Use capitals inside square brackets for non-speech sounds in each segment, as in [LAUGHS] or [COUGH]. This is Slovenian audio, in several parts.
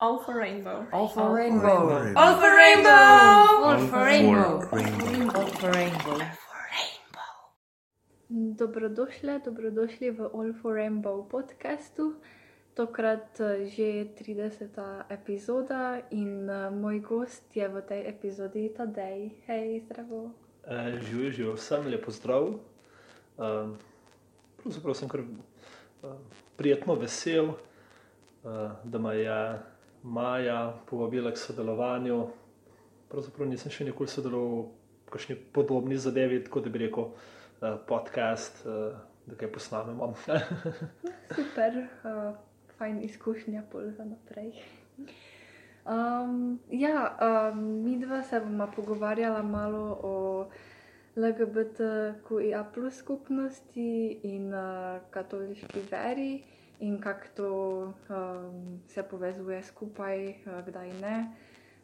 All for rainbow. All for rainbow. All for rainbow. All for rainbow. rainbow. All for rainbow. Dobrodošli, dobrodošli v All for Rainbow podkastu. Tokrat eh, že 30. epizoda in eh, moj gost je v tej epizodi Tadej. Hej, zdravo. Uh, Živijo, živijo, vsem lepo zdrav. Uh, pravzaprav sem kar uh, prijetno vesel, uh, da me je Maja povabila k sodelovanju. Pravzaprav nisem še nikoli sodeloval v kakšni podobni zadevi, tako da bi rekel uh, podcast, uh, da kaj posnamemo. [LAUGHS] Super, uh, fajn izkušnja pol za naprej. Um, ja, um, mi dva se bomo pogovarjala malo o LGBTQIA plus skupnosti in uh, katoliški veri in kako to um, se povezuje skupaj, uh, kdaj ne.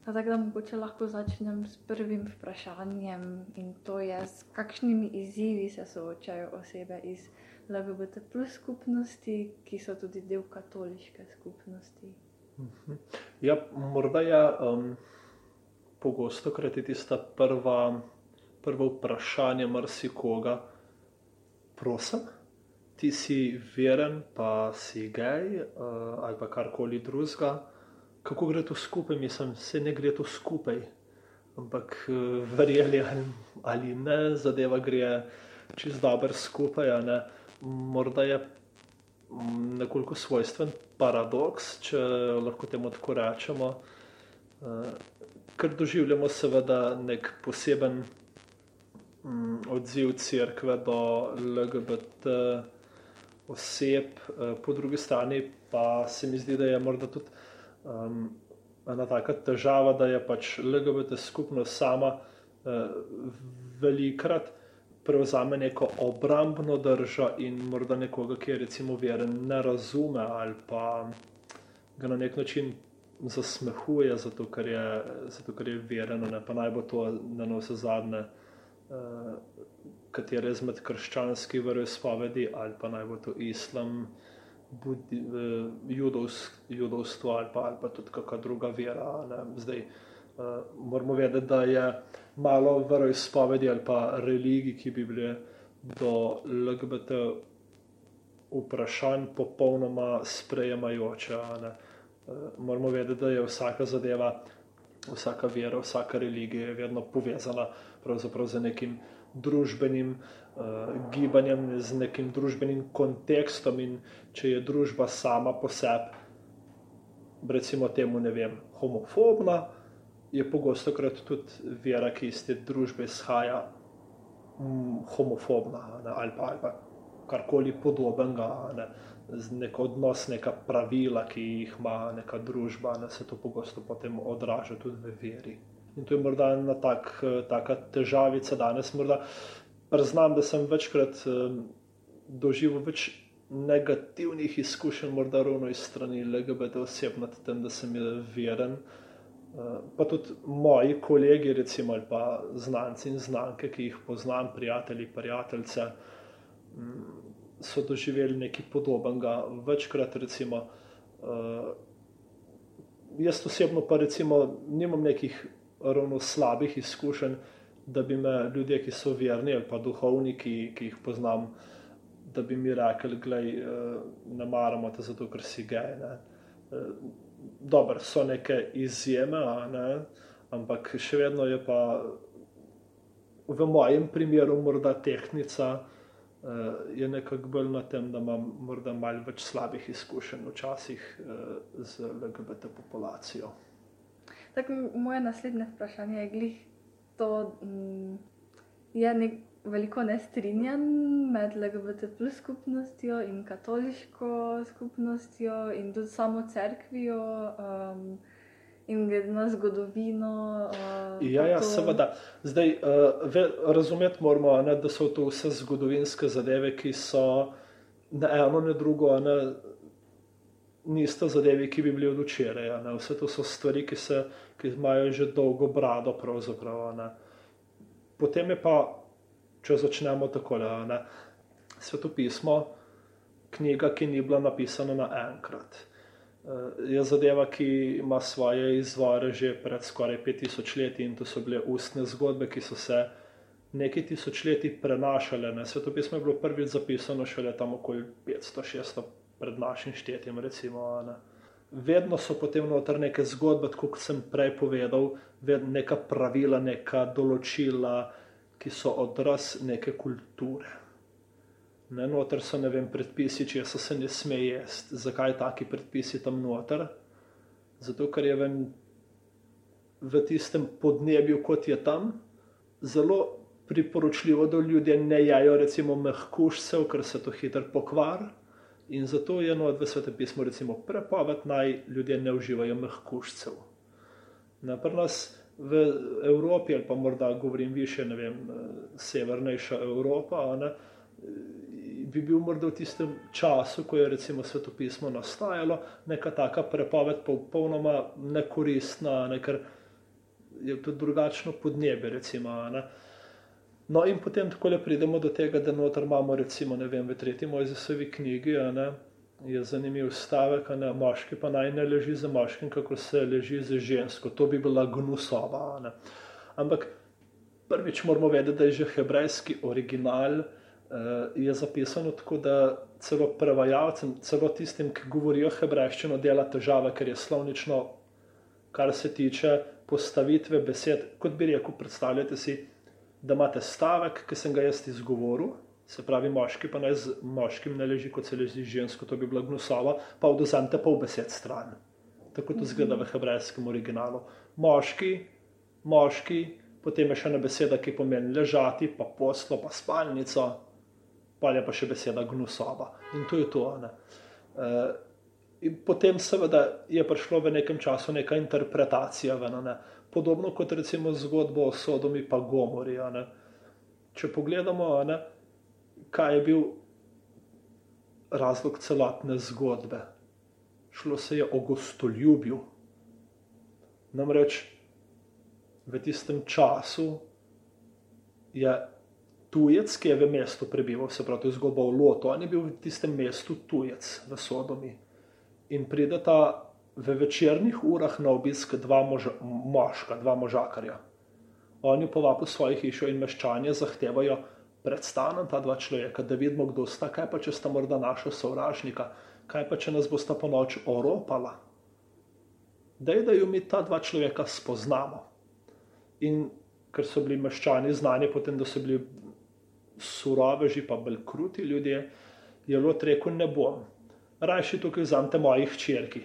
Tako da mogoče lahko začnem s prvim vprašanjem in to je, s kakšnimi izzivi se soočajo osebe iz LGBT plus skupnosti, ki so tudi del katoliške skupnosti. Ja, morda je um, pogosto krat tista prva, prvo vprašanje marsikoga. Prosim, ti si veren, pa si gej uh, ali pa karkoli drugega. Kako gre to skupaj? Mislim, se ne gre to skupaj. Ampak uh, verjeli ali, ali ne, zadeva gre čez dober skupaj. Morda je nekoliko svojstven paradoks, če lahko temu tako rečemo, uh, ker doživljamo seveda nek poseben mm, odziv crkve do LGBT oseb, uh, po drugi strani pa se mi zdi, da je morda tudi um, ena taka težava, da je pač LGBT skupnost sama uh, velikrat prevzame neko obrambno držo in morda nekoga, ki je recimo veren, ne razume ali pa ga na nek način zasmehuje, zato ker je, zato ker je veren, ne pa naj bo to na vse zadnje. Uh, Katere izmed krščanskih veroizpovedi, ali pa naj bo to islam, budi, uh, judovs, judovstvo ali pa, ali pa tudi kakšna druga vera. Ne. Zdaj uh, moramo vedeti, da je malo veroizpovedi ali pa religij, ki bi bile do LGBT vprašanj popolnoma sprejemajoče. Uh, moramo vedeti, da je vsaka zadeva, vsaka vera, vsaka religija je vedno povezana z nekim družbenim uh, gibanjem, z nekim družbenim kontekstom. In če je družba sama po sebi, recimo, temu, ne vem, homofobna, je pogosto krat tudi vera, ki iz te družbe izhaja, mm, homofobna ne, ali, pa, ali pa karkoli podobnega. Ne. Z neko odnos, neka pravila, ki jih ima neka družba, da se to pogosto potem odraža tudi v veri. In to je morda ena tak, taka težavica danes. Morda priznam, da sem večkrat um, doživel več negativnih izkušenj, morda ravno iz strani LGBT oseb nad tem, da sem veren. Uh, pa tudi moji kolegi, recimo, ali pa znanci in znanke, ki jih poznam, prijatelji, prijateljice, um, so doživeli nekaj podobnega. Večkrat, recimo, jaz osebno pa recimo nimam nekih ravno slabih izkušenj, da bi me ljudje, ki so verni ali pa duhovniki, ki jih poznam, da bi mi rekli, da ne maramo te zato, ker si gej. Ne. Dobro, so neke izjeme, ne, ampak še vedno je pa v mojem primeru morda tehnica. Je nekako bolj na tem, da imam morda malo več slabih izkušenj, včasih z LGBT populacijo. Tako, moje naslednje vprašanje je, glih, to mm, je nek, veliko nestrinjanj med LGBT skupnostjo in katoliško skupnostjo in tudi samo cerkvijo. Um, In glede na zgodovino. Uh, ja, ja, to... seveda. Zdaj, uh, ve, razumeti moramo, ne, da so to vse zgodovinske zadeve, ki so na eno, na drugo, ne, nista zadevi, ki bi bili od včeraj. Vse to so stvari, ki, se, ki imajo že dolgo brado. Potem je pa, če začnemo tako, da svetopismo, knjiga, ki ni bila napisana naenkrat. je zadeva, ki ima svoje izvore že pred skoraj 5000 leti in to so bile ustne zgodbe, ki so se nekaj tisočletij prenašale. Ne. Svetopismo je bilo prvič zapisano šele tam okoli 500-600 pred našim štetjem. Recimo. Vedno so potem noter neke zgodbe, kot sem prej povedal, neka pravila, neka določila, ki so odraz neke kulture. Ne, noter so ne vem, predpisi, če se ne sme jesti. Zakaj taki predpisi tam noter? Zato, ker je ven, v tistem podnebju, kot je tam, zelo priporočljivo, da ljudje ne jajo, recimo, mehkušcev, ker se to hitro pokvari. In zato je eno od svetem pismu, recimo, prepoved naj ljudje ne uživajo mehkušcev. Na nas v Evropi, ali pa morda govorim više, ne vem, severnejša Evropa, ne, bi bil morda v tistem času, ko je recimo svetopismo nastajalo, neka taka prepoved popolnoma nekoristna, ne, ker je to drugačno podnebje. Recimo, no, in potem tako le pridemo do tega, da noter imamo recimo vem, v tretji Mojzesovi knjigi. Ne, Je zanimiv stavek, da moški pa naj ne leži za moškim, kako se leži za žensko. To bi bila gnusova. Ne. Ampak prvič moramo vedeti, da je že hebrejski original Eh, je zapisano tako, da celo prevajalcem, celo tistim, ki govorijo hebrejščino, dela težave, ker je slovnično, kar se tiče postavitve besed. Kot bi rekel, predstavljate si, da imate stavek, ki sem ga jaz izgovoril. Se pravi, moški pa naj z moškim ne leži, kot se leži žensko, to bi bila gnusova, pa oduzemite pol besed stran. Tako to zgleda v hebrejskem originalu. Moški, moški, potem je še ena beseda, ki pomeni ležati, pa poslo, pa spalnico, pa je pa še beseda gnusova. In to je to. Uh, in potem, seveda, je prišlo v nekem času neka interpretacija, vena, ne? Podobno kot recimo zgodbo o Sodomi in Gomori. Če pogledamo, ne, kaj je bil razlog celotne zgodbe, šlo se je o gostoljubju. Namreč v tistem času je tujec, ki je v mestu prebival, se pravi, to je zgodba o Lotu, on je bil v tistem mestu tujec v Sodomi. In prideta v večernih urah na obisk dva moža, moška, dva možakarja. Oni povabijo svoje hišo in meščanje zahtevajo predstavljena ta dva človeka, da vidimo, kdo sta, kaj pa če sta morda naša sovražnika, kaj pa če nas bosta po noč oropala. Dej, da jo mi ta dva človeka spoznamo. In ker so bili meščani znani, potem da so bili suroveži, pa bolj kruti ljudje, je lot rekel: Ne bom, rajši tukaj vzamete mojih hčerki,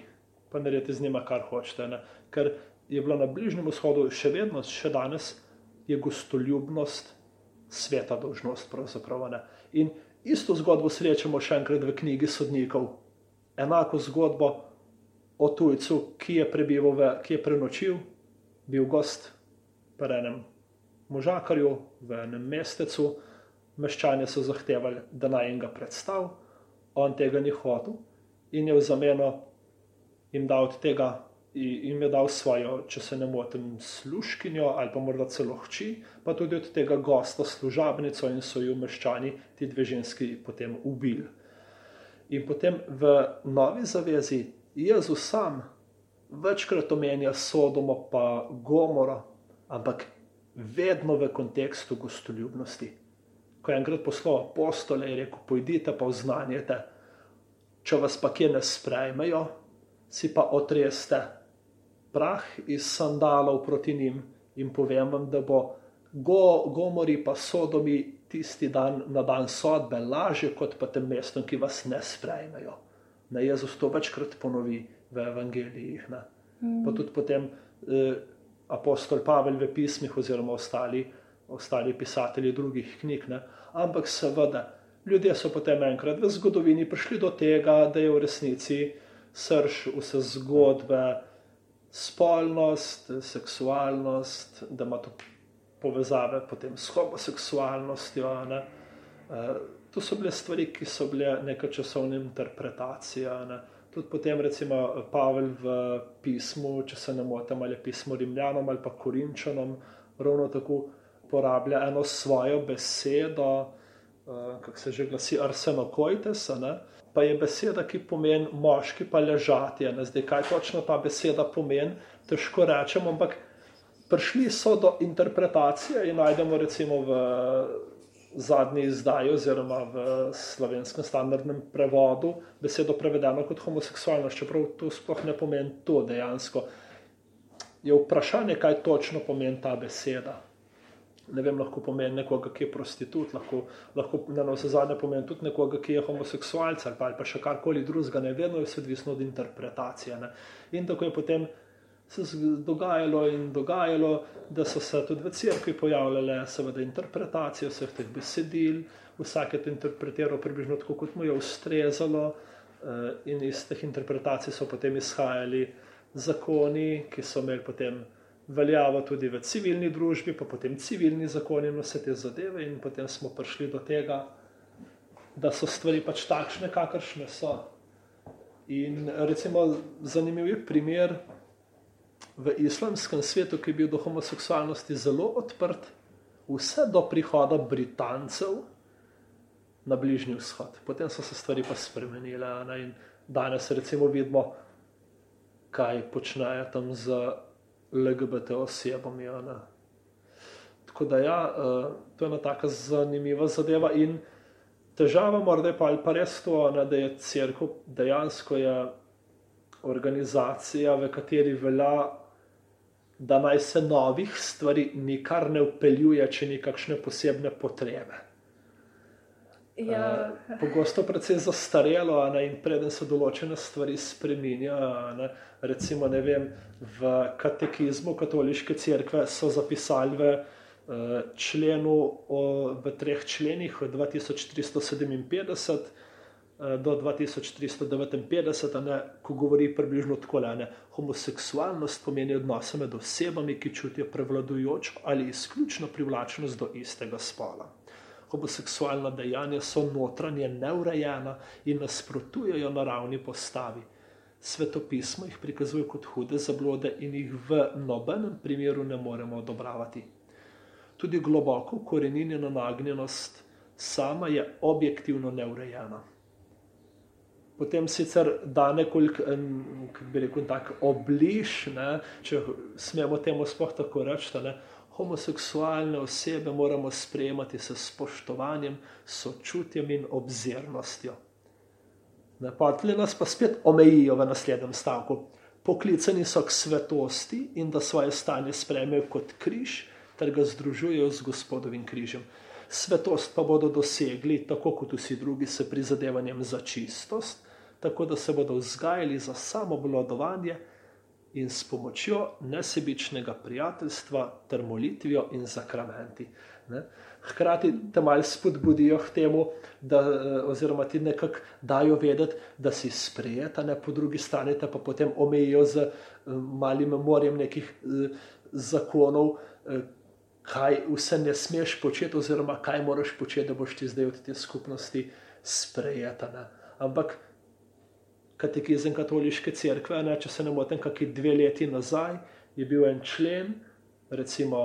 pa naredite z njima, kar hočete. Ne? Ker je bilo na Bližnjem vzhodu še vedno, še danes je gostoljubnost sveta dožnost. In isto zgodbo srečamo še enkrat v knjigi sodnikov. Enako zgodbo o tujcu, ki je prebival, v, ki je prenočil, bil gost pri enem možakarju v enem mestecu meščani so zahtevali, da naj jim ga predstavi, on tega ni hotel in je v zameno jim dal od tega. In je dal svojo, če se ne motim, služkinjo ali pa morda celo hči, pa tudi od tega gosta služabnico in so jo meščani ti dve ženski potem ubili. In potem v novi zavezi Jezus sam večkrat omenja Sodomo pa Gomora, ampak vedno v kontekstu gostoljubnosti ko je enkrat poslal apostole in rekel: Pojdite pa vznanjete, če vas pa kje ne sprejmejo, si pa otreste prah iz sandalov proti njim in povem vam, da bo go, gomori pa sodomi tisti dan na dan sodbe lažje kot pa tem mestom, ki vas ne sprejmejo. Na Jezus to večkrat ponovi v evangelijih. Mm. Pa tudi potem eh, apostol Pavel v pismih oziroma ostali ostali pisatelji drugih knjig. Ne? Ampak seveda, ljudje so potem enkrat v zgodovini prišli do tega, da je v resnici srž vse zgodbe, spolnost, seksualnost, da ima to povezave potem s homoseksualnostjo. Ne? Uh, to so bile stvari, ki so bile neka časovna interpretacija. Ne? Tudi potem, recimo, Pavel v pismu, če se ne motim, ali pismo Rimljanom ali pa Korinčanom, ravno tako uporablja eno svojo besedo, uh, kako se že glasi, arsenokoites, pa je beseda, ki pomeni moški, pa ležati. Zdaj, kaj točno ta beseda pomeni, težko rečemo, ampak prišli so do interpretacije in najdemo recimo v zadnji izdaji oziroma v slovenskem standardnem prevodu besedo prevedeno kot homoseksualnost, čeprav to sploh ne pomeni to dejansko. Je vprašanje, kaj točno pomeni ta beseda. Ne vem, lahko pomeni nekoga, ki je prostitut, lahko, lahko na vse zadnje pomeni tudi nekoga, ki je homoseksualec ali pa, ali pa še karkoli drugega, ne vedno je vse odvisno od interpretacije. Ne. In tako je potem se dogajalo in dogajalo, da so se tudi v cerkvi pojavljale seveda interpretacije vseh teh besedil, vsak je to interpretiral približno tako, kot mu je ustrezalo eh, in iz teh interpretacij so potem izhajali zakoni, ki so imeli potem veljavo tudi v civilni družbi, pa potem civilni zakoni in vse te zadeve in potem smo prišli do tega, da so stvari pač takšne, kakršne so. In recimo zanimiv je primer, v islamskem svetu, ki je bil do homoseksualnosti zelo odprt, vse do prihoda Britancev na Bližnji vzhod. Potem so se stvari pa spremenile ne? in danes recimo vidimo, kaj počnejo tam z LGBT osebami. Ne? Tako da ja, uh, to je ena taka zanimiva zadeva in težava morda je pa, pa res to, ne, da je crkva dejansko je organizacija, v kateri velja da naj se novih stvari nikar ne upeljuje, če ni kakšne posebne potrebe. Ja. Uh, pogosto predvsej zastarelo, ne, in preden se določene stvari spremenjajo. Recimo, ne vem, v katekizmu katoliške cerkve so zapisali v uh, členu, o, v treh členih, 2357. Eh, do 2359, ne, ko govori približno tako, homoseksualnost pomeni odnose med osebami, ki čutijo prevladujočo ali izključno privlačnost do istega spola. Homoseksualna dejanja so notranje neurejena in nasprotujejo naravni postavi. Svetopismo jih prikazuje kot hude zablode in jih v nobenem primeru ne moremo odobravati. Tudi globoko ukorenjena nagnjenost sama je objektivno neurejena potem sicer da nekoliko, kako bi rekel, tako obliž, ne, če smemo temu sploh tako reči. Ne, homoseksualne osebe moramo sprejemati s spoštovanjem, sočutjem in obzirnostjo. Potli nas pa spet omejijo v naslednjem stavku. Poklicani so k svetosti in da svoje stanje sprejmejo kot križ, ter ga združujejo z gospodovim križem. Svetost pa bodo dosegli, tako kot vsi drugi, s prizadevanjem za čistost, tako da se bodo vzgajali za samo obvladovanje in s pomočjo nesebičnega prijateljstva ter molitvijo in zakramenti. Ne? Hkrati te malo spodbudijo k temu, da, oziroma ti nekako dajo vedeti, da si sprejeta, ne po drugi strani pa potem omejijo z malim morjem nekih zakonov, kaj vse ne smeš početi, oziroma kaj moraš početi, da boš ti zdaj od te skupnosti sprejeta. Ne? Ampak katekizem katoliške cerkve, ne, če se ne motim, kakšni dve leti nazaj je bil en člen, recimo,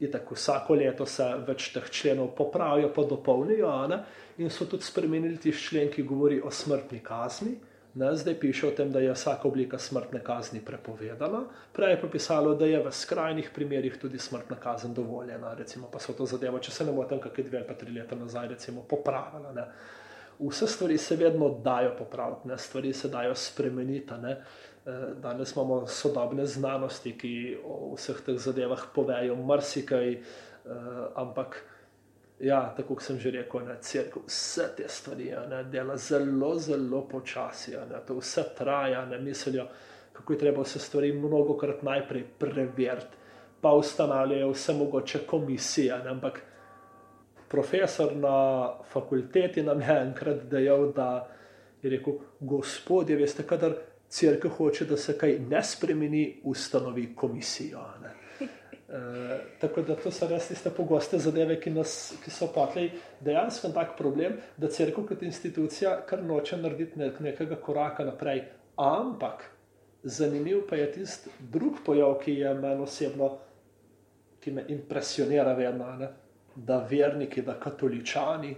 tako vsako leto se več teh členov popravijo, pa dopolnijo, ne, in so tudi spremenili tisti člen, ki govori o smrtni kazni. Ne, zdaj piše o tem, da je vsaka oblika smrtne kazni prepovedana, prej je pa pisalo, da je v skrajnih primerjih tudi smrtna kazen dovoljena. Recimo, pa so to zadevo, če se ne motim, kakšne dve ali pa tri leta nazaj, recimo, popravila. Ne vse stvari se vedno dajo popraviti, ne? stvari se dajo spremeniti. Ne? Eh, danes imamo sodobne znanosti, ki o vseh teh zadevah povejo marsikaj, eh, ampak. Ja, tako kot sem že rekel, ne, crkva vse te stvari ne, dela zelo, zelo počasi. Ne, to vse traja, ne mislijo, kako je treba vse stvari mnogo krat najprej preveriti, pa ustanavljajo vse mogoče komisije. Ne, ampak profesor na fakulteti nam je enkrat dejal, da je rekel: Gospodje, veste, kadar crkva hoče, da se kaj ne spremeni, ustanovi komisijo. Ne? [LAUGHS] E, tako da to so res tiste pogoste zadeve, ki, nas, ki so patli. Dejansko je tak problem, da crkva kot institucija kar noče narediti nek, nekega koraka naprej. Ampak zanimiv pa je tisti drug pojav, ki je meni osebno, ki me impresionira vedno. Ne? Da verniki, da katoličani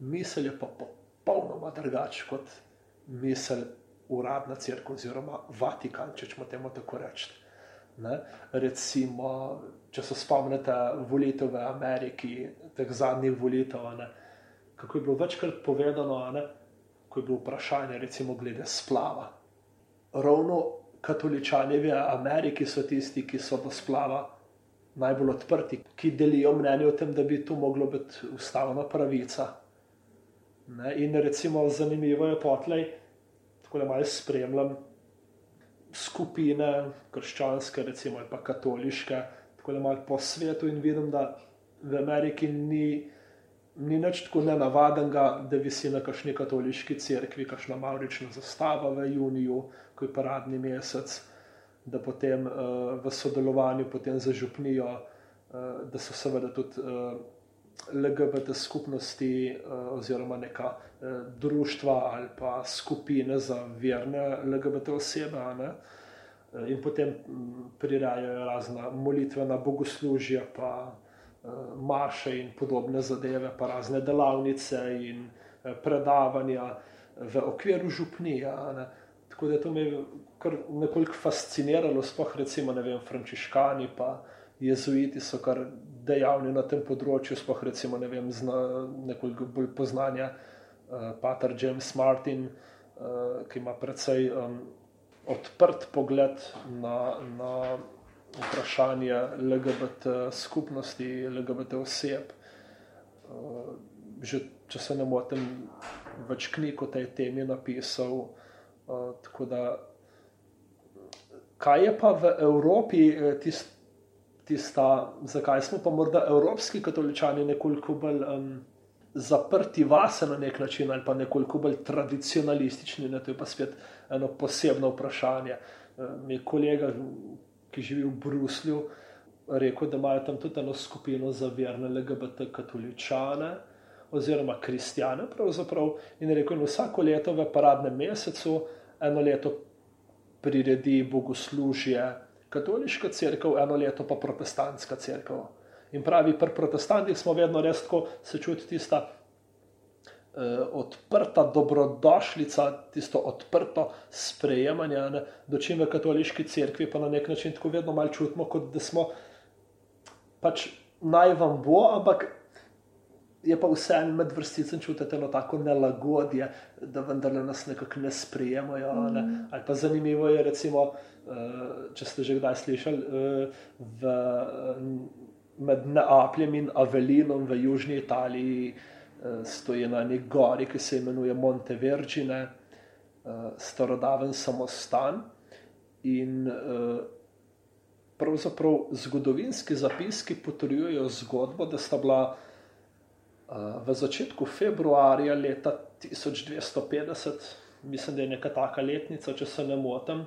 misel je pa popolnoma drugačen kot misel uradna crkva oziroma Vatikan, če smo temu tako reči. Ne? Recimo, če se spomnite volitev v Ameriki, teh zadnjih volitev, ne? kako je bilo večkrat povedano, ne? ko je bilo vprašanje, recimo, glede splava. Ravno katoličani v Ameriki so tisti, ki so do splava najbolj odprti, ki delijo mnenje o tem, da bi to moglo biti ustavna pravica. Ne? In recimo zanimivo je potlej, tako da malo spremljam skupine, krščanske, recimo, pa katoliške, tako da malo po svetu in vidim, da v Ameriki ni, ni nič tako nenavadnega, da visi na kakšni katoliški cerkvi, kakšna maurična zastava v juniju, ko je paradni mesec, da potem uh, v sodelovanju zažupnijo, uh, da so seveda tudi. Uh, LGBT skupnosti oziroma neka društva ali pa skupine za verne LGBT osebe. In potem prirajajo razna molitvena bogoslužja, pa marše in podobne zadeve, pa razne delavnice in predavanja v okviru župnija. Ne? Tako da to me je kar nekoliko fasciniralo, sploh recimo, ne vem, frančiškani pa jezuiti so kar dejavni na tem področju, sploh recimo ne vem, zna nekoliko bolj poznanja uh, Pater James Martin, uh, ki ima precej um, odprt pogled na, na vprašanje LGBT skupnosti, LGBT oseb. Uh, že, če se ne motim, več knjig o tej temi napisal. Uh, tako da, kaj je pa v Evropi tisto? tista, zakaj smo pa morda evropski katoličani nekoliko bolj um, zaprti vase na nek način ali pa nekoliko bolj tradicionalistični. Ne? To je pa spet eno posebno vprašanje. Mi je kolega, ki živi v Bruslju, rekel, da imajo tam tudi eno skupino za verne LGBT katoličane. Oziroma, kristijane, pravzaprav, in rekel, da vsako leto v paradnem mesecu, eno leto priredi bogoslužje katoliška crkva, eno leto pa protestantska crkva. In pravi, pri protestantih smo vedno res tako se čuti tista eh, odprta dobrodošlica, tisto odprto sprejemanje, ne, dočim v katoliški crkvi pa na nek način tako vedno malo čutimo, kot da smo pač naj vam bo, ampak je pa vseeno med vrsticami čutiti eno tako nelagodje, da vendarle nas nekako ne sprejemajo. Ne. Mm. Ali pa zanimivo je, recimo, eh, če ste že kdaj slišali, eh, v, med Neapljem in Avelinom v južni Italiji eh, stoji na neki gori, ki se imenuje Monte Vergine, starodaven samostan. In pravzaprav zgodovinski zapiski potrjujejo zgodbo, da sta bila v začetku februarja leta 1250, mislim, da je neka taka letnica, če se ne motim,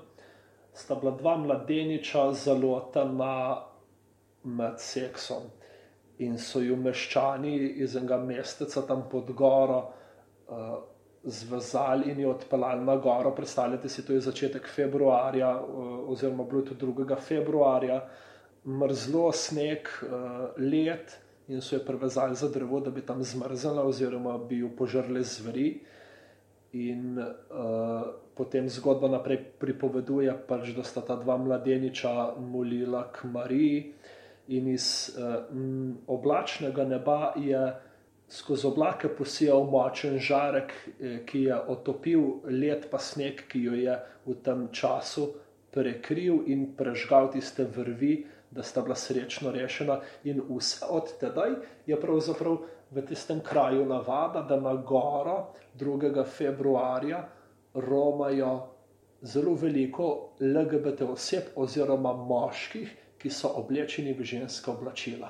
sta bila dva mladeniča zalotena med seksom in so ju meščani iz enega mesteca tam pod goro uh, zvezali in jo odpeljali na goro. Predstavljate si, to je začetek februarja, uh, oziroma bilo je to 2. februarja, mrzlo, sneg, uh, let in so jo prevezali za drevo, da bi tam zmrznila, oziroma bi jo požrli zveri. In uh, potem zgodba naprej pripoveduje, pač, da sta ta dva mladeniča molila k Mariji, in iz uh, oblačnega neba je skozi oblake posijal močen žarek, eh, ki je otopil let pa sneg, ki jo je v tem času prekril in prežgal tiste vrvi, da sta bila srečno rešena, in vse od tedaj je pravzaprav v tistem kraju navada, da na goro 2. februarja romajo zelo veliko LGBT oseb oziroma moških, ki so oblečeni v ženska oblačila.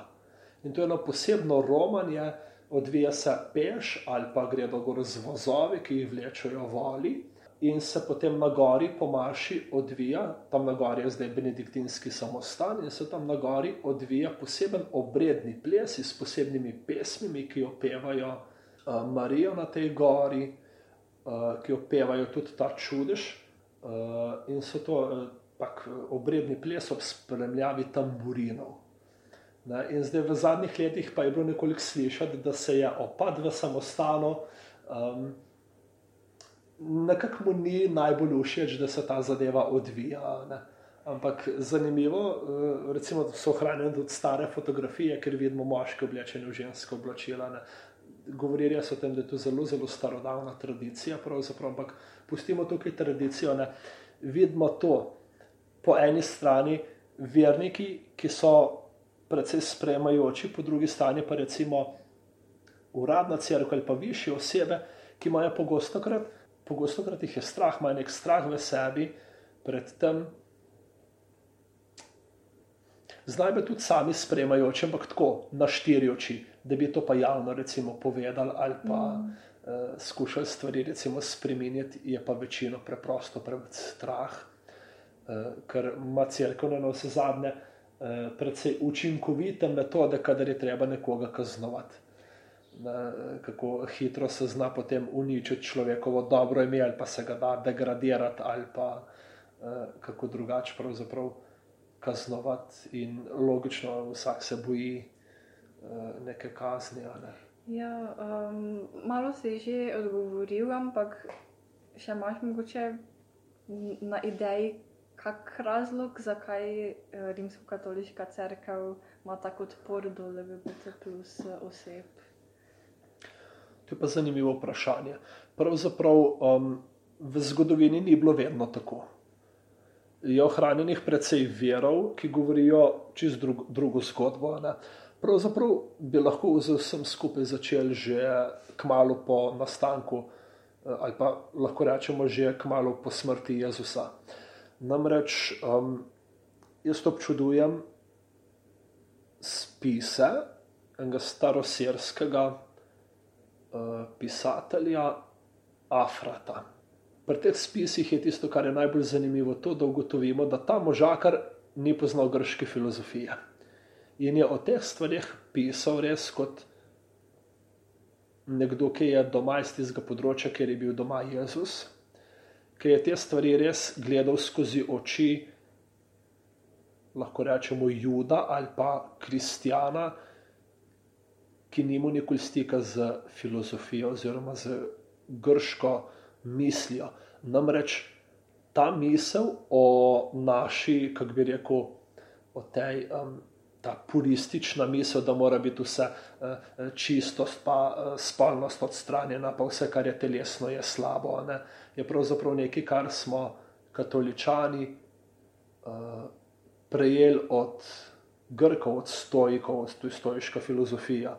In to je eno posebno romanje, odvija se peš ali pa gredo gor z vozovi, ki jih vlečajo voli in se potem na gori po Marši odvija, tam na gori je zdaj benediktinski samostan in se tam na gori odvija poseben obredni ples s posebnimi pesmimi, ki jo pevajo uh, Marijo na tej gori, uh, ki jo pevajo tudi ta čudež uh, in so to pak obredni ples ob spremljavi tamburinov. Ne? In zdaj v zadnjih letih pa je bilo nekoliko slišati, da se je opad v samostanu. Um, Nekako ni najbolj všeč, da se ta zadeva odvija. Ne? Ampak zanimivo, eh, recimo, so ohranjene tudi stare fotografije, ker vidimo moške oblečene v žensko oblačila. Govorili so o tem, da je to zelo, zelo starodavna tradicija, ampak pustimo tukaj tradicijo. Ne? Vidimo to po eni strani, verniki, ki so precej sprejemajoči, po drugi strani pa recimo uradna crkva ali pa više osebe, ki imajo pogosto krat, pogosto krat jih je strah, imajo nek strah v sebi pred tem. Zdaj bi tudi sami sprejemajoči, ampak tako na štiri oči, da bi to pa javno recimo povedali ali pa mm. uh, skušali stvari recimo spremeniti, je pa večino preprosto preveč strah, uh, ker ima crkva na vse zadnje uh, Eh, precej učinkovite metode, kadar je treba nekoga kaznovati. Kako hitro se zna potem uničiti človekovo dobro ime, ali pa se ga da degradirati, ali pa eh, kako drugače pravzaprav kaznovati. In logično, vsak se boji eh, neke kazni. Ne. Ja, um, malo si že odgovoril, ampak še imaš mogoče na ideji, kak razlog, zakaj eh, rimsko-katoliška crkva ima tako odpor do LGBT plus oseb? Je pa zanimivo vprašanje. Pravzaprav um, v zgodovini ni bilo vedno tako. Je ohranjenih precej verov, ki govorijo čez drug, drugo zgodbo. Ne? Pravzaprav bi lahko z vsem skupaj začeli že kmalo po nastanku, eh, ali pa lahko rečemo že kmalo po smrti Jezusa. Namreč um, jaz občudujem spise enega starosirskega uh, pisatelja Afrata. Pri teh spisih je tisto, kar je najbolj zanimivo, to, da ugotovimo, da ta možakar ni poznal grške filozofije. In je o teh stvarih pisal res kot nekdo, ki je doma iz tistega področja, kjer je bil doma Jezus ki je te stvari res gledal skozi oči, lahko rečemo, juda ali pa kristjana, ki nima nikoli stika z filozofijo oziroma z grško mislijo. Namreč ta misel o naši, kako bi rekel, o tej. Um, Ta puristična misel, da mora biti vse uh, čistost, pa uh, spolnost odstranjena, pa vse, kar je telesno, je slabo. Ne? je pravzaprav nekaj, kar smo katoličani uh, prejeli od Grkov, od stojkov, to je stojiška filozofija.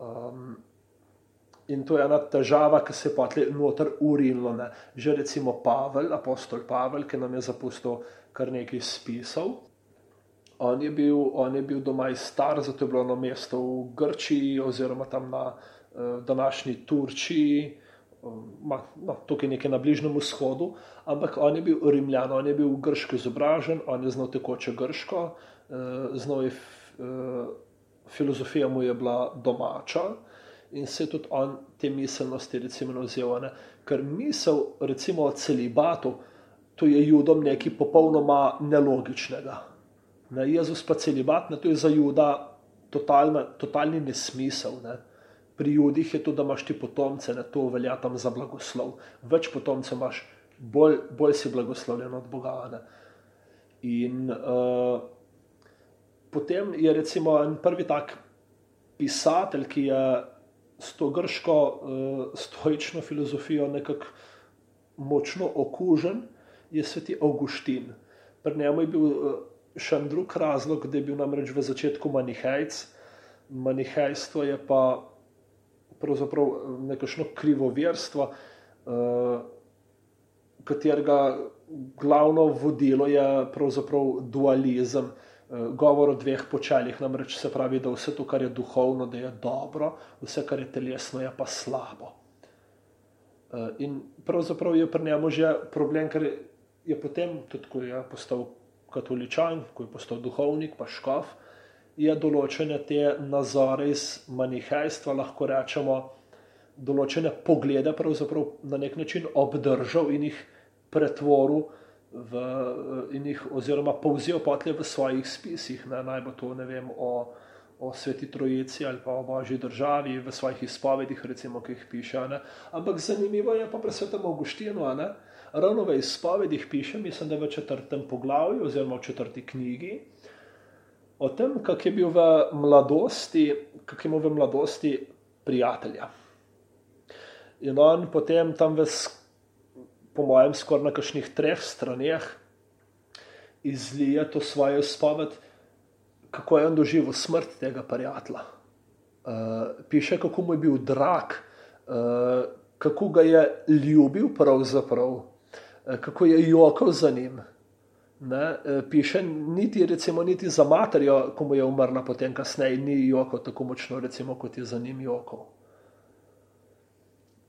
Um, in to je ena težava, ki se je potlej noter urinilo. Ne. Že recimo Pavel, apostol Pavel, ki nam je zapustil kar nekaj spisov. On je, bil, on je bil doma iz star, zato je bilo na mesto v Grčiji oziroma tam na uh, današnji Turčiji, ma, no, tukaj nekaj na Bližnjem vzhodu, ampak on je bil rimljan, on je bil grško izobražen, on je znal tekoče grško, eh, znal je, eh, filozofija mu je bila domača in se je tudi on te miselnosti recimo vzel, ne? ker misel recimo o celibatu, to je judom nekaj popolnoma nelogičnega. Ne? Jezus pa celibat, ne? to je za juda totalna, totalni nesmisel. Ne? pri ljudih je to, da imaš ti potomce, ne to velja tam za blagoslov. Več potomcev imaš, bolj, bolj si blagoslovljen od Boga. Ne? In uh, potem je recimo en prvi tak pisatelj, ki je s to grško uh, stoično filozofijo nekako močno okužen, je sveti Augustin. Pri njemu je bil uh, še en drug razlog, da je bil namreč v začetku manihejc. Manihejstvo je pa pravzaprav nekakšno krivoverstvo, uh, katerega glavno vodilo je pravzaprav dualizem, govor o dveh počeljih, namreč se pravi, da vse to, kar je duhovno, da je dobro, vse, kar je telesno, je pa slabo. Uh, in pravzaprav je pri njemu že problem, ker je potem, tudi ko je postal katoličan, ko je postal duhovnik, pa škof, je določene te nazore iz manihajstva, lahko rečemo, določene poglede, pravzaprav na nek način obdržal in jih pretvoril v, in jih oziroma povzel potle v svojih spisih, ne, naj bo to ne vem o, o Sveti Trojici ali pa o Božji državi v svojih izpovedih, recimo, ki jih piše. Ne. Ampak zanimivo je pa pri svetem Augustinu, ne, ravno v izpovedih piše, mislim, da v četrtem poglavju oziroma v četrti knjigi, o tem, kak je bil v mladosti, kak je imel v mladosti prijatelja. In on potem tam v po mojem, skoraj na kakšnih treh straneh izlije to svojo spoved, kako je on doživel smrt tega prijatelja. Uh, piše, kako mu je bil drag, uh, kako ga je ljubil, pravzaprav, uh, kako je jokal za njim. Ne, piše, niti, recimo, niti za materjo, ko mu je umrla, potem kasneje, ni jokal tako močno, recimo, kot je za njim jokal.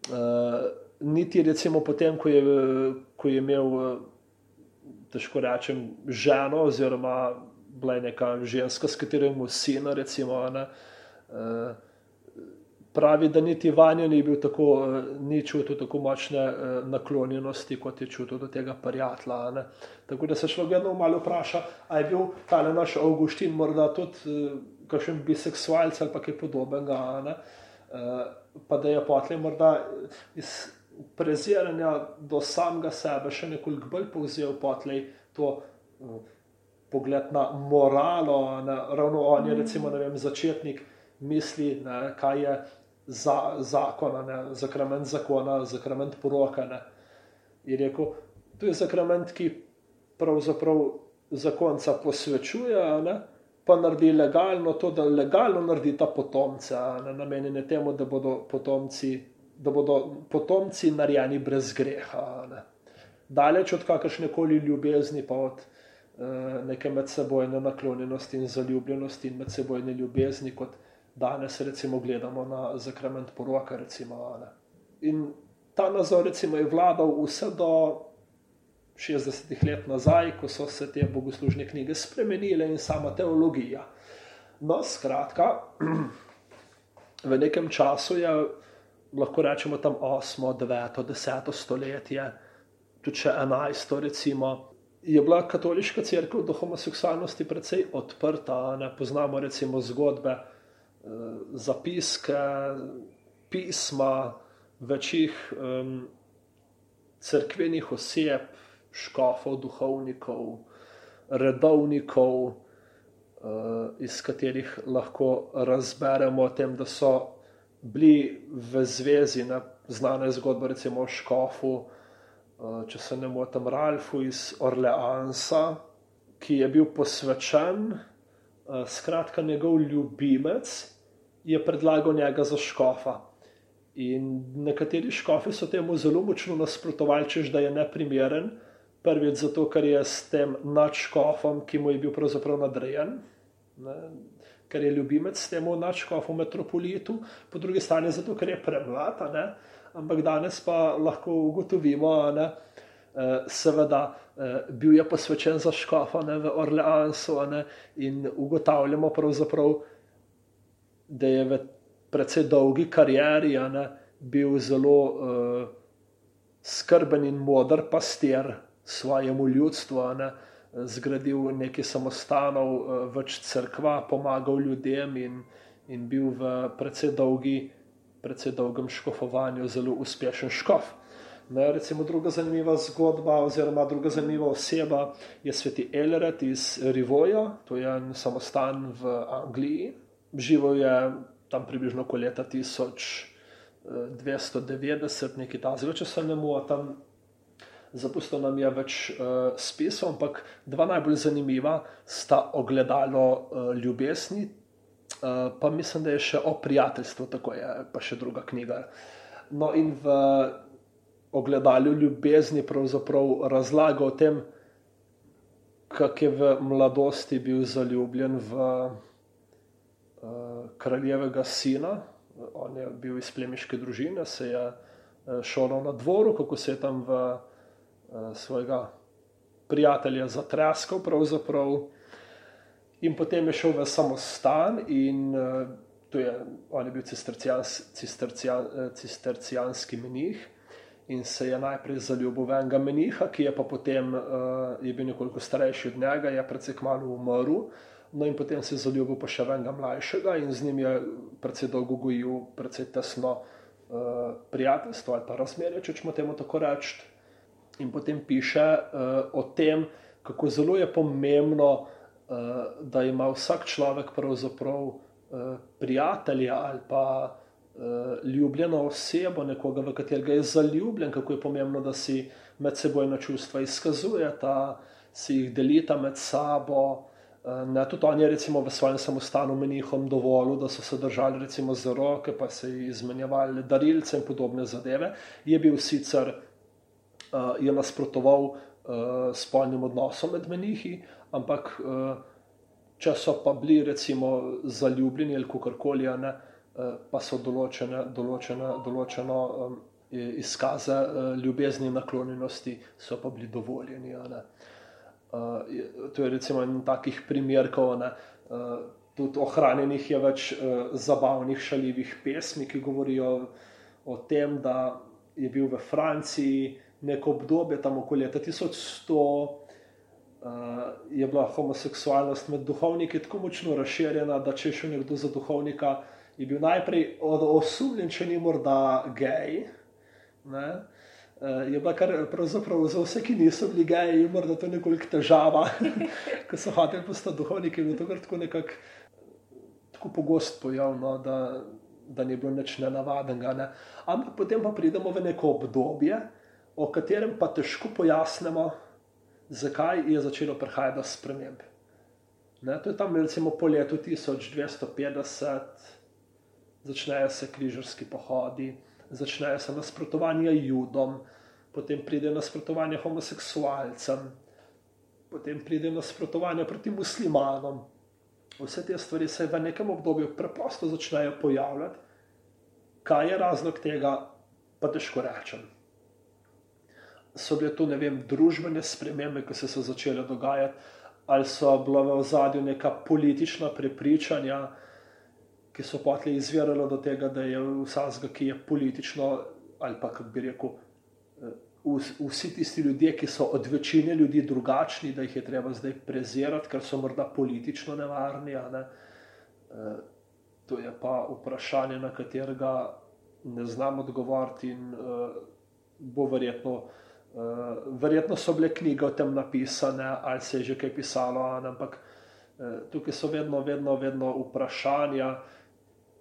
Uh, niti recimo potem, ko je, ko je imel, težko rečem, ženo, oziroma bila je neka ženska, s katero imel sina, recimo, ne, eh, pravi, da niti vanjo ni bil tako, ni čutil tako močne eh, naklonjenosti, kot je čutil do tega prijatelja. Tako da se človek vedno malo vpraša, ali je bil ta naš Augustin morda tudi eh, kakšen biseksualc ali kaj podobnega. Pa da je potlej morda iz preziranja do samega sebe še nekoliko bolj povzel potlej to uh, pogled na moralo, na, ravno on je recimo vem, začetnik misli, ne, kaj je za, zakona, ne, zakrament zakona, zakrament poroka. Ne. Je rekel, to je zakrament, ki pravzaprav zakonca posvečuje, ne, pa naredi legalno to, da legalno naredi ta potomce, ne, namenjene temu, da bodo potomci da bodo potomci narejeni brez greha. Ne. Daleč od kakršne koli ljubezni, pa od uh, neke medsebojne naklonjenosti in zaljubljenosti in medsebojne ljubezni, kot danes recimo gledamo na zakrament poroka. Recimo, in ta nazor recimo, je vladal vse do 60 let nazaj, ko so se te bogoslužne knjige spremenile in sama teologija. No, skratka, [CLEARS THROAT] v nekem času je lahko rečemo tam 8., 9., 10. stoletje, tudi še 11. recimo. Je bila katoliška crkva do homoseksualnosti precej odprta, ne poznamo recimo zgodbe, eh, zapiske, pisma večjih um, crkvenih oseb, škofov, duhovnikov, redovnikov, uh, iz katerih lahko razberemo o tem, da so bili v zvezi, ne, znana je zgodba recimo o Škofu, eh, če se ne motim, Ralfu iz Orleansa, ki je bil posvečen, eh, skratka njegov ljubimec je predlagal njega za Škofa. In nekateri škofi so temu zelo močno nasprotovali, čež da je neprimeren, prvič zato, ker je s tem nadškofom, ki mu je bil pravzaprav nadrejen. Ne, ker je ljubimec temu načkofu metropolitu, po drugi strani zato, ker je premlad, ampak danes pa lahko ugotovimo, da eh, seveda eh, bil je posvečen za škofa ne, v Orleansu ne, in ugotavljamo pravzaprav, da je v precej dolgi karieri ne, bil zelo uh, skrben in modr pastir svojemu ljudstvu. Ne, zgradil nekaj samostanov, eh, več crkva, pomagal ljudem in, in bil v precej, dolgi, precej dolgem škofovanju zelo uspešen škof. Ne, recimo druga zanimiva zgodba, oziroma druga zanimiva oseba je sveti Elred iz Rivoja, to je en samostan v Angliji. Živel je tam približno okoli leta 1290, nekaj tazga, če se ne motim, zapustil nam je več uh, spisov, ampak dva najbolj zanimiva sta ogledalo uh, ljubezni, uh, pa mislim, da je še o prijateljstvu, tako je pa še druga knjiga. No, in v ogledalu ljubezni pravzaprav razlaga o tem, kako je v mladosti bil zaljubljen v uh, kraljevega sina. On je bil iz plemiške družine, se je šolal na dvoru, kako se je tam v svojega prijatelja zatraskal, pravzaprav. In potem je šel v samostan, in uh, to je, on je bil cistercians, cistercian, cistercianski menih. in se je najprej zaljubil v enega meniha, ki je pa potem uh, je bil nekoliko starejši od njega, je predvsej kmalo umrl. No, in potem se je zaljubil pa še v enega mlajšega in z njim je predvsej dolgo gojil, predvsej tesno uh, prijateljstvo ali pa razmerje, če smo temu tako reči. In potem piše uh, o tem, kako zelo je pomembno, uh, da ima vsak človek pravzaprav uh, prijatelja ali pa uh, ljubljeno osebo, nekoga, v katerega je zaljubljen, kako je pomembno, da si med sebojna čustva izkazuje, da si jih delita med sabo. Ne, tudi on je recimo, v svojem samostanu menihom dovolil, da so se držali recimo, za roke, pa se izmenjevali darilce in podobne zadeve. Je bil sicer je nasprotoval uh, spolnim odnosom med menihi, ampak uh, če so pa bili recimo zaljubljeni ali kakorkoli, uh, pa so določene, določene, določeno um, izkaze uh, ljubezni in naklonjenosti, so pa bili dovoljeni. Uh, to je recimo en takih primerkov. Uh, tudi ohranjenih je več uh, zabavnih, šalivih pesmi, ki govorijo o tem, da je bil v Franciji neko obdobje, tam okoli leta 1100, uh, je bila homoseksualnost med duhovniki tako močno razširjena, da če je šel nekdo za duhovnika, je bil najprej osumljen, če ni morda gej. Ne? Uh, je bila kar pravzaprav za vse, ki niso bili geji, morda to nekoliko težava, [LAUGHS] ko so hoteli postati duhovniki, in to je tako nekako tako pogost pojav, no, da, da ni bilo nič nenavadnega. Ne. Ampak potem pa pridemo v neko obdobje, o katerem pa težko pojasnimo, zakaj je začelo prihajati do sprememb. Ne, to je tam recimo po letu 1250, začnejo se križarski pohodi začnejo se nasprotovanja judom, potem pride nasprotovanje homoseksualcem, potem pride nasprotovanje proti muslimanom. Vse te stvari se v nekem obdobju preprosto začnejo pojavljati. Kaj je razlog tega, pa težko rečem. So bile to, vem, družbene spremembe, ki so se začele dogajati, ali so bila v ozadju neka politična prepričanja, ki so potli izvirali do tega, da je vsakega, ki je politično ali pa bi rekel, eh, vsi tisti ljudje, ki so od večine ljudi drugačni, da jih je treba zdaj prezirati, ker so morda politično nevarni. Ne? Eh, to je pa vprašanje, na katerega ne znam odgovoriti, in uh, bo verjetno, verjetno so bile knjige o tem napisane, ali se je že kaj pisalo, ampak uh, tukaj so vedno, vedno, vedno vprašanja.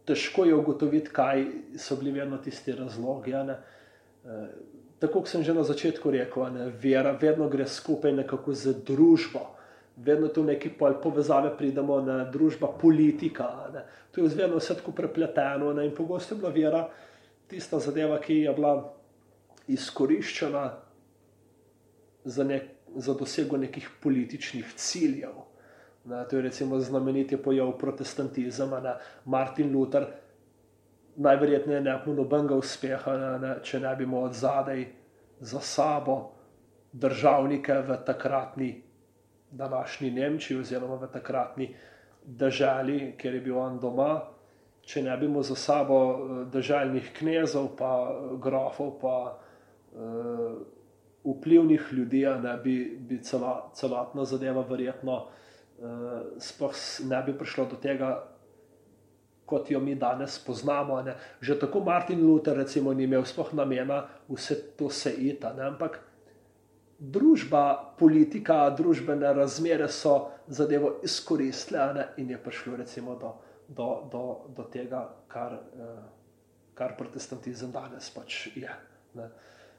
Težko je ugotoviti, kaj so bili vedno tisti razlogi. E, tako kot sem že na začetku rekel, ne, vera vedno gre skupaj nekako z družbo. Vedno tu neki povezave pridemo na družba, politika. Ne. To je vedno vse tako prepleteno ne. in pogosto je bila vera tista zadeva, ki je bila izkoriščena za, nek, za dosego nekih političnih ciljev. Ne, to je recimo znameniti pojav protestantizma, ne, Martin Luther, najverjetneje ne bi nobenega uspeha, ne, ne, če ne bi imel od zadaj za sabo državnike v takratni današnji Nemčiji, oziroma v takratni državi, kjer je bil on doma. Če ne bi imel za sabo eh, državnih knezov, pa eh, grofov, pa uh, vplivnih ljudi, ne bi, bi celo, celotna zadeva verjetno uh, sploh ne bi prišlo do tega, kot jo mi danes poznamo. Ne. Že tako Martin Luther recimo, ni imel sploh namena vse to se ita, ne. ampak družba, politika, družbene razmere so zadevo izkoristile ne, in je prišlo recimo, do, do, do, do tega, kar, uh, kar protestantizem danes pač je. Ne.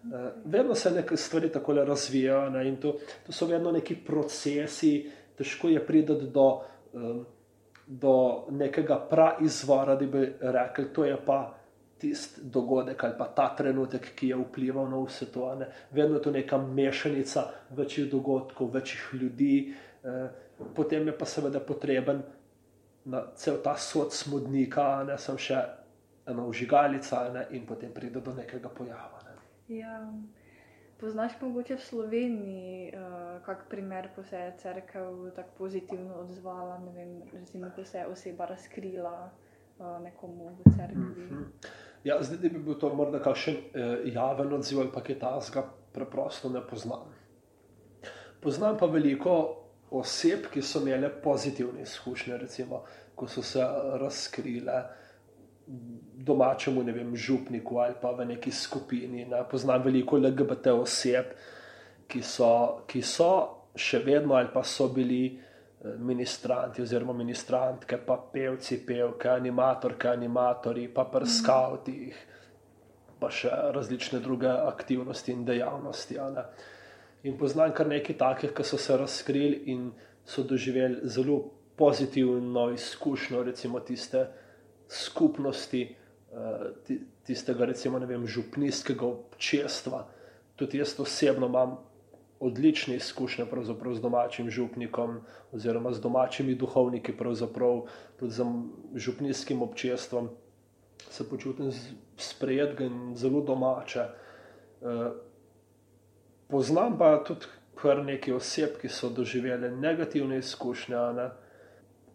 Uh, vedno se neke stvari tako razvijajo, ne, in to, to so vedno neki procesi, težko je priti do, um, do nekega praizvora, da bi rekel, to je pa tisti dogodek ali pa ta trenutek, ki je vplival na vse to. Ne. Vedno je to neka mešanica večjih dogodkov, večjih ljudi, eh, potem je pa seveda potreben na cel ta sod smodnika, ne sem še ena užigalica ne, in potem pride do nekega pojava. Ja. Poznaš mogoče v Sloveniji, uh, kak primer, ko se je crkva tako pozitivno odzvala, ne vem, recimo, ko se je oseba razkrila uh, nekomu v crkvi? Mm -hmm. Ja, zdaj da bi bil to morda kakšen eh, javen odziv ali pa kaj tasga, preprosto ne poznam. Poznam pa veliko oseb, ki so imele pozitivne izkušnje, recimo, ko so se razkrile domačemu ne vem, župniku ali pa v neki skupini. Ne. Poznam veliko LGBT oseb, ki so, ki so še vedno ali pa so bili eh, ministranti oziroma ministrantke, pa pevci, pevke, animatorke, animatori, pa prskavti, pa še različne druge aktivnosti in dejavnosti. In poznam kar nekaj takih, ki so se razkrili in so doživeli zelo pozitivno izkušnjo, recimo tiste skupnosti, eh, tistega, recimo, vem, župnijskega občestva. Tudi jaz osebno imam odlične izkušnje z domačim župnikom, oziroma z domačimi duhovniki, tudi z župnijskim občestvom. Se počutim sprejet in zelo domače. Eh, poznam pa tudi kar nekaj oseb, ki so doživele negativne izkušnje, ne?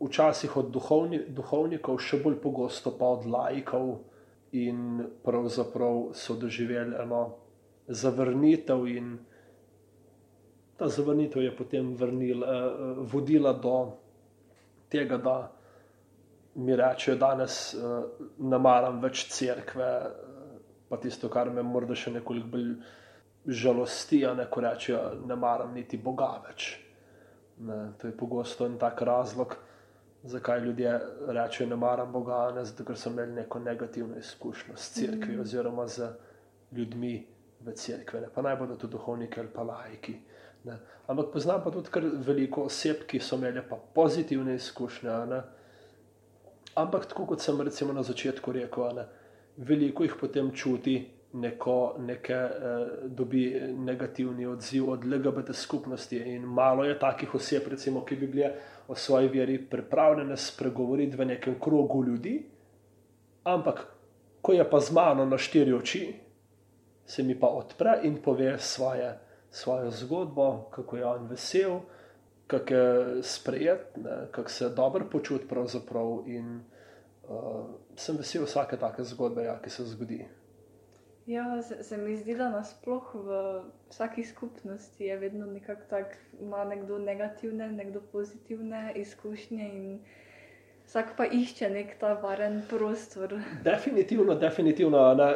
Včasih od duhovni, duhovnikov, še bolj pogosto pa od laikov, in pravzaprav so doživeli eno zavrnitev in ta zavrnitev je potem vrnila, eh, vodila do tega, da mi rečejo, da eh, ne maram več crkve, eh, pa tisto, kar me morda še nekoliko bolj žalosti, a ne ko rečejo, ne maram niti Boga več. Ne, to je pogosto en tak razlog, zakaj ljudje rečejo, ne maram Boga, ne zato, ker so imeli neko negativno izkušnjo s crkvijo mm. oziroma z ljudmi v crkvi, pa naj bodo to duhovniki ali pa lajki. Ne. Ampak poznam pa tudi kar veliko oseb, ki so imeli pa pozitivne izkušnje. Ne. Ampak tako kot sem recimo na začetku rekel, ne, veliko jih potem čuti, neko, neke, eh, dobi negativni odziv od LGBT skupnosti. In malo je takih oseb, recimo, ki bi bile o svoji veri pripravljene spregovoriti v nekem krogu ljudi, ampak ko je pa z mano na štiri oči, se mi pa odpre in pove svoje svojo zgodbo, kako je on vesel, kako je sprejet, kako se dobro počuti. In uh, sem vesel vsake take zgodbe, ja, ki se zgodi. Ja, se, se mi zdi, da nasploh v vsaki skupnosti je vedno nekako tako, ima nekdo negativne, nekdo pozitivne izkušnje in vsak pa išče nek ta varen prostor. Definitivno, definitivno. Ne,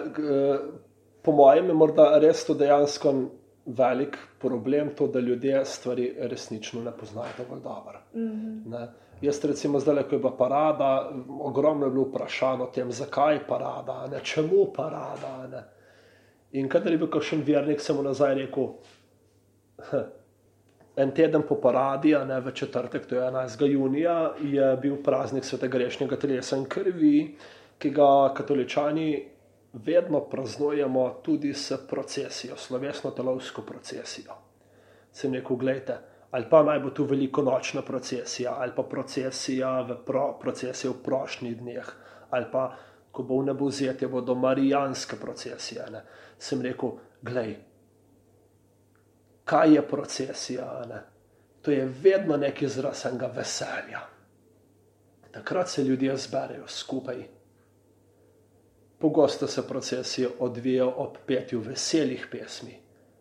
po mojem je morda res to dejansko velik problem to, da ljudje stvari resnično ne poznajo dovolj dobro. Mm -hmm. Jaz, recimo, zdaj, ko je bila parada, ogromno je bilo vprašanje o tem, zakaj parada, ne, čemu parada. Ne. In kadar je bil kakšen vernik, sem mu nazaj rekel, en teden po paradi, ne, v četrtek, to je 11. junija, je bil praznik svetega grešnjega telesa in krvi, ki ga katoličani vedno praznujemo tudi s procesijo, slovesno telovsko procesijo. Sem rekel, gledajte, ali pa naj bo tu veliko nočna procesija, ali pa procesija v, pro, procesija v prošnjih dneh, ali pa ko bo v nebu vzetje, bodo marijanske procesije. Ne. Sem rekel, gledaj, kaj je procesija? Ne? To je vedno neki izraz enega veselja. Takrat se ljudje zberejo skupaj Pogosto se procesije odvijajo ob petju veselih pesmi.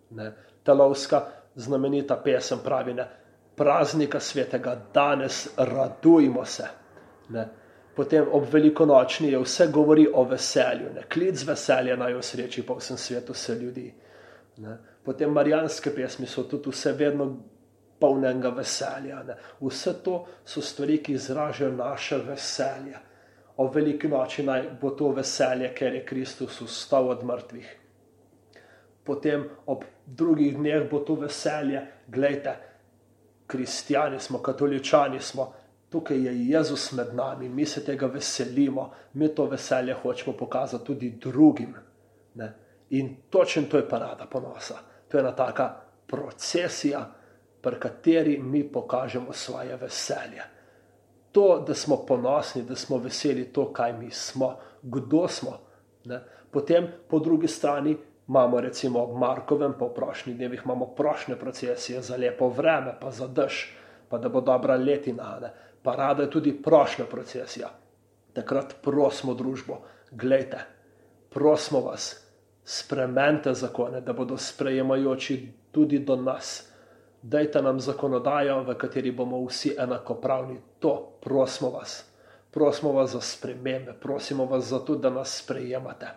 Ne. Telovska znamenita pesem pravi: ne, Praznika svetega, danes radujmo se. Ne. Potem ob velikonočni je vse govori o veselju, ne. klic veselja naj v sreči po vsem svetu se ljudi. Ne. Potem marijanske pesmi so tudi vse vedno polnega veselja. Ne. Vse to so stvari, ki izražajo naše veselje o veliki noči naj bo to veselje, ker je Kristus vstal od mrtvih. Potem ob drugih dneh bo to veselje, gledajte, kristijani smo, katoličani smo, tukaj je Jezus med nami, mi se tega veselimo, mi to veselje hočemo pokazati tudi drugim. Ne? In točno to je parada ponosa. To je ena taka procesija, pri kateri mi pokažemo svoje veselje to, da smo ponosni, da smo veseli to, kaj mi smo, kdo smo. Ne? Potem po drugi strani imamo recimo ob Markovem, po prošnjih dnevih imamo prošnje procesije za lepo vreme, pa za dež, pa da bo dobra letina. Ne? Parada je tudi prošnja procesija. Takrat prosimo družbo, gledajte, prosimo vas, spremenite zakone, da bodo sprejemajoči tudi do nas. Dajte nam zakonodajo, v kateri bomo vsi enakopravni. To prosimo vas. Prosimo vas za spremembe, prosimo vas za to, da nas sprejemate,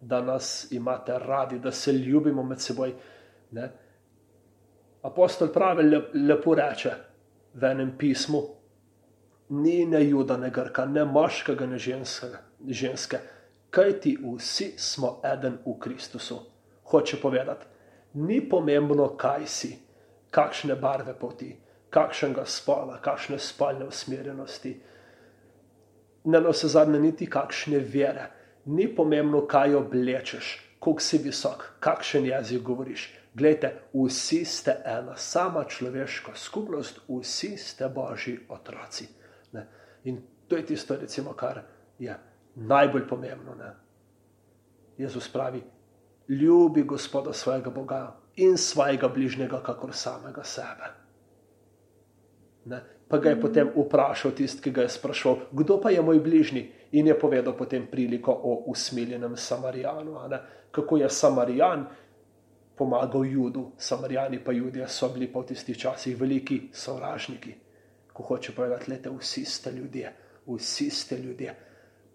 da nas imate radi, da se ljubimo med seboj. Ne? Apostol pravi, lepo reče v enem pismu: Ni ne juda, ne grka, ne moškega, ne ženske, kaj ti vsi smo eden v Kristusu. Hoče povedati, ni pomembno, kaj si, kakšne barve poti, kakšnega spola, kakšne spolne usmerjenosti. Ne na vse zadnje, niti kakšne vere. Ni pomembno, kaj oblečeš, koliko si visok, kakšen jezik govoriš. Glejte, vsi ste ena sama človeška skupnost, vsi ste božji otroci. Ne? In to je tisto, recimo, kar je najbolj pomembno. Ne? Jezus pravi: Ljubi Gospoda svojega Boga in svojega bližnjega, kakor samega sebe. Ne? Pa ga je potem vprašal tisti, ki ga je sprašval, kdo pa je moj bližnji, in je povedal potem priliko o usmiljenem Samarijanu. Kako je Samarijan pomagal Judu, Samarijani pa Judje so bili po tistih časih veliki sovražniki. Ko hoče povedati, da vsi ste ljudje, vsi ste ljudje.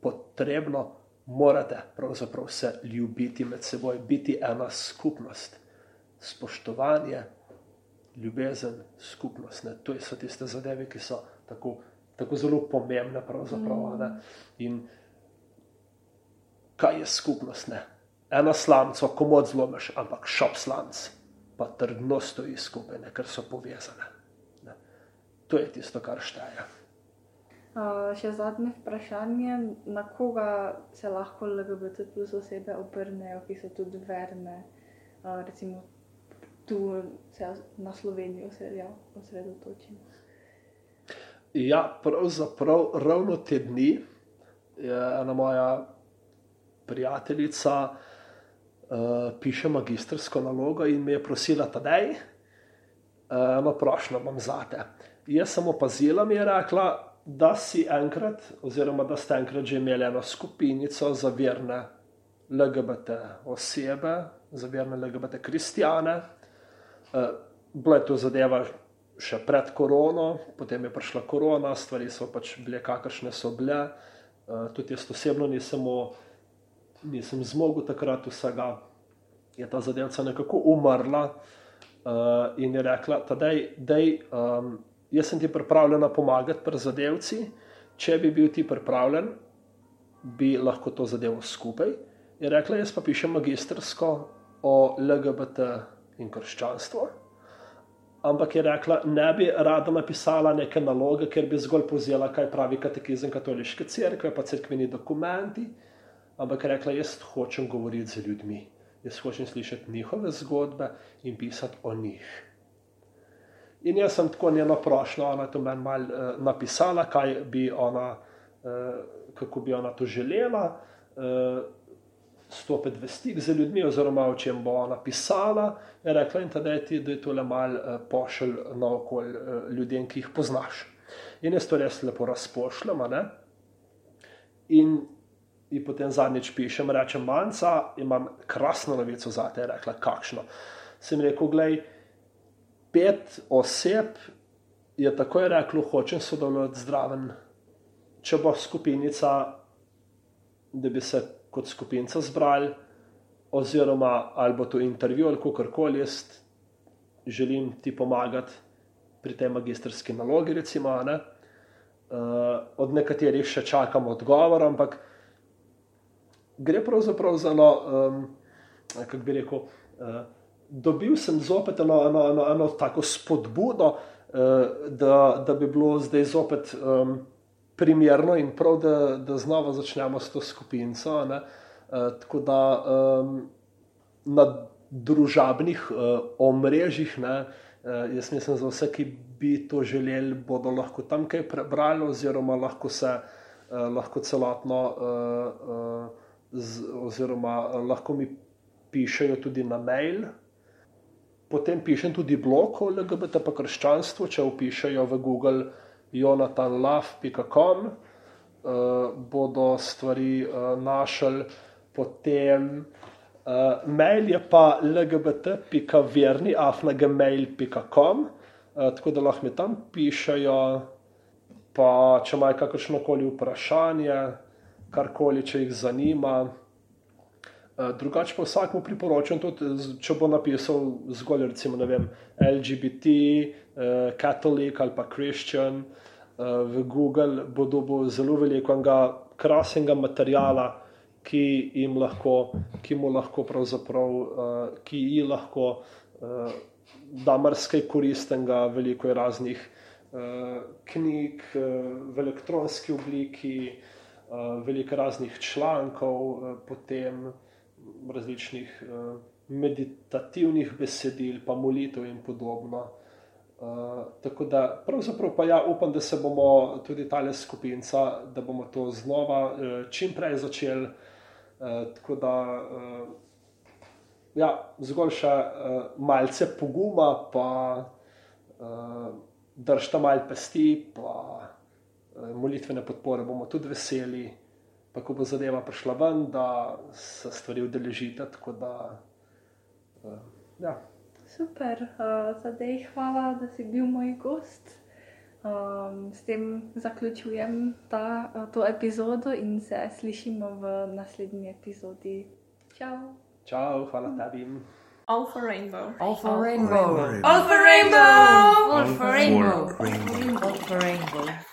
Potrebno morate pravzaprav se ljubiti med seboj, biti ena skupnost, spoštovanje, ljubezen, skupnost. Ne? To so tiste zadeve, ki so tako, tako zelo pomembne. Mm. In kaj je skupnost? Ne? ena slamca, komod zlomiš, ampak šop slamc, pa trdno stoji skupaj, ne, ker so povezane. Ne. To je tisto, kar šteje. Uh, še zadnje vprašanje, na koga se lahko LGBT plus osebe obrnejo, ki so tudi verne, uh, recimo tu se na Slovenijo osredotočimo. Ja, pravzaprav ravno te dni je ena moja prijateljica uh, piše magistrsko nalogo in me je prosila, da je eno uh, prošlo imam zate. Jaz sem opazila, mi je rekla, da si enkrat, oziroma da ste enkrat že imeli eno skupinico za verne LGBT osebe, za verne LGBT kristijane. Uh, bilo je to zadeva še pred korono, potem je prišla korona, stvari so pač bile, kakršne so bile. Uh, tudi jaz osebno nisem nisem zmogel takrat vsega, je ta zadevca nekako umrla uh, in je rekla, da je, um, jaz sem ti pripravljena pomagati pri zadevci, če bi bil ti pripravljen, bi lahko to zadevo skupaj. Je rekla, jaz pa pišem magistrsko o LGBT in krščanstvu. Ampak je rekla, ne bi rada napisala neke naloge, ker bi zgolj povzela, kaj pravi katekizem katoliške cerkve, pa crkveni dokumenti ampak rekla, jaz hočem govoriti z ljudmi, jaz hočem slišati njihove zgodbe in pisati o njih. In jaz sem tako njeno prošlo, ona je to meni mal uh, napisala, kaj bi ona, uh, kako bi ona to želela, uh, stopiti v stik z ljudmi, oziroma o čem bo ona pisala. Je rekla, in tada je ti, da je tole mal uh, pošelj na okolj uh, ljudem, ki jih poznaš. In jaz to res lepo razpošljam, in in potem zadnjič pišem, rečem, manjca, imam krasno novico za te, rekla, kakšno. Sem rekel, gledaj, pet oseb je takoj reklo, hočem sodelovati zdraven. Če bo skupinica, da bi se kot skupinca zbrali, oziroma ali bo to intervju ali kakorkoli, jaz želim ti pomagati pri tej magistrski nalogi, recimo. Uh, od nekaterih še čakam odgovor, ampak gre pravzaprav za eno, um, kako bi rekel, uh, dobil sem zopet eno, eno, eno, eno tako spodbudo, uh, da, da bi bilo zdaj zopet um, primerno in prav, da, da znova začnemo s to skupinco. Uh, tako da um, na družabnih uh, omrežjih, ne, uh, jaz mislim, za vse, ki bi to želeli, bodo lahko tam kaj prebrali, oziroma lahko se uh, lahko celotno. Uh, uh, z, oziroma eh, lahko mi pišejo tudi na mail. Potem pišem tudi blog o LGBT pa krščanstvu, če upišajo v Google jonathanlove.com, uh, bodo stvari uh, našli. potem uh, mail je pa lgbt.verni.afnagmail.com, uh, tako da lahko mi tam pišajo, pa če imajo kakršno koli vprašanje, karkoli, če jih zanima. Uh, drugače pa vsakmu priporočam tudi, če bo napisal zgolj recimo, vem, LGBT, katolik ali pa kristjan. Uh, v Google bo dobil zelo veliko enega krasnega materijala, ki, jim lahko, ki mu lahko pravzaprav, ki ji lahko da marsikaj koristnega, veliko je raznih knjig v elektronski obliki, veliko raznih člankov, uh, potem različnih uh, meditativnih besedil, pa molitev in podobno. Tako da, pravzaprav pa ja, upam, da se bomo tudi tale skupinca, da bomo to znova čim prej začeli. Tako da, ja, zgolj še malce poguma, pa držite malo pesti, pa molitvene podpore bomo tudi veseli. Pa ko bo zadeva prišla ven, da se stvari udeležite. Tako da, uh, ja. Super, uh, zdaj hvala, da si bil moj gost. Um, s tem zaključujem ta, to epizodo in se slišimo v naslednji epizodi. Čau! Čau, hvala tebi. All for rainbow. All for rainbow. All for rainbow. All for rainbow. All for rainbow.